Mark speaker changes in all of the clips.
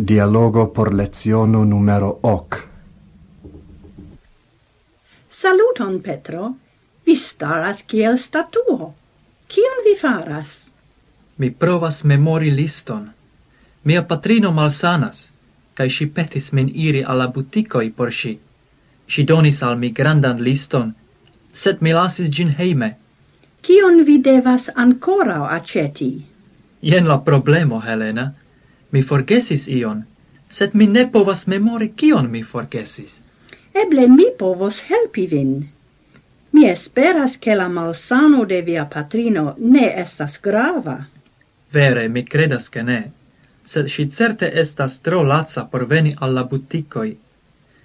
Speaker 1: Dialogo por leziono numero hoc.
Speaker 2: Saluton, Petro. Vi staras kiel statuo. Kion vi faras?
Speaker 3: Mi provas memori liston. Mia patrino malsanas, kai si petis min iri alla buticoi por si. Si donis al mi grandan liston, set mi lasis gin heime.
Speaker 2: Kion vi devas ancora aceti?
Speaker 3: Jen la problemo, Helena Mi forgesis ion, sed mi ne povas memori kion mi forgesis.
Speaker 2: Eble mi povos helpi vin. Mi esperas che la malsano de via patrino ne estas grava.
Speaker 3: Vere, mi credas che ne, sed si certe estas tro lazza por veni alla buticoi.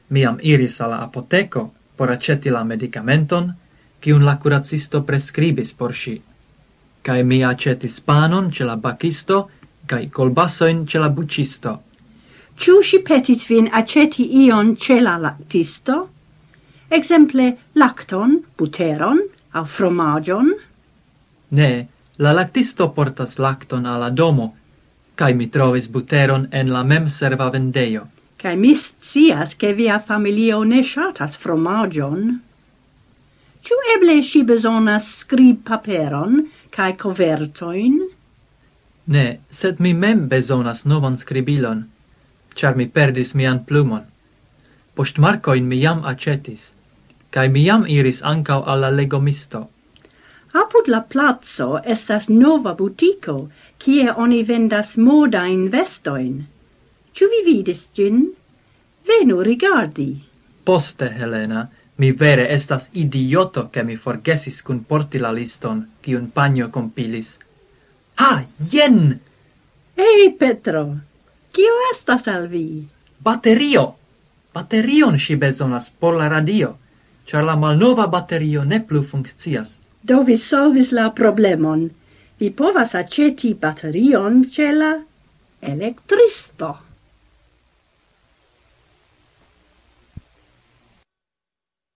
Speaker 3: Miam iris alla apoteco por aceti la medicamenton, cium la curacisto prescribis por si. Cae mi acetis panon ce la bacisto, cae colbassoin ce la bucisto.
Speaker 2: Ciu si petis vin aceti ion ce la lactisto? Exemple, lacton, buteron, au fromagion?
Speaker 3: Ne, la lactisto portas lacton alla domo, cae mi trovis buteron en la mem serva vendeio.
Speaker 2: Cae mi scias che via familio ne shatas fromagion. Ciu eble si besonas scrib paperon, cae covertoin?
Speaker 3: Ne, sed mi mem bezonas novan scribilon, char mi perdis mian plumon. Postmarcoin mi jam acetis, cae mi jam iris ancau alla legomisto.
Speaker 2: Apud la plazzo estas nova butico, kie oni vendas modain vestoin. Ciu vi vidis gin? Venu rigardi.
Speaker 3: Poste, Helena, mi vere estas idioto che mi forgesis cun porti la liston, cium panio compilis. Ha, jen!
Speaker 2: Ei, Petro, kio estas al vi?
Speaker 3: Baterio! Baterion si bezonas por la radio, char la malnova baterio ne plu funkcias.
Speaker 2: Do vi solvis la problemon. Vi povas aceti baterion ce la electristo.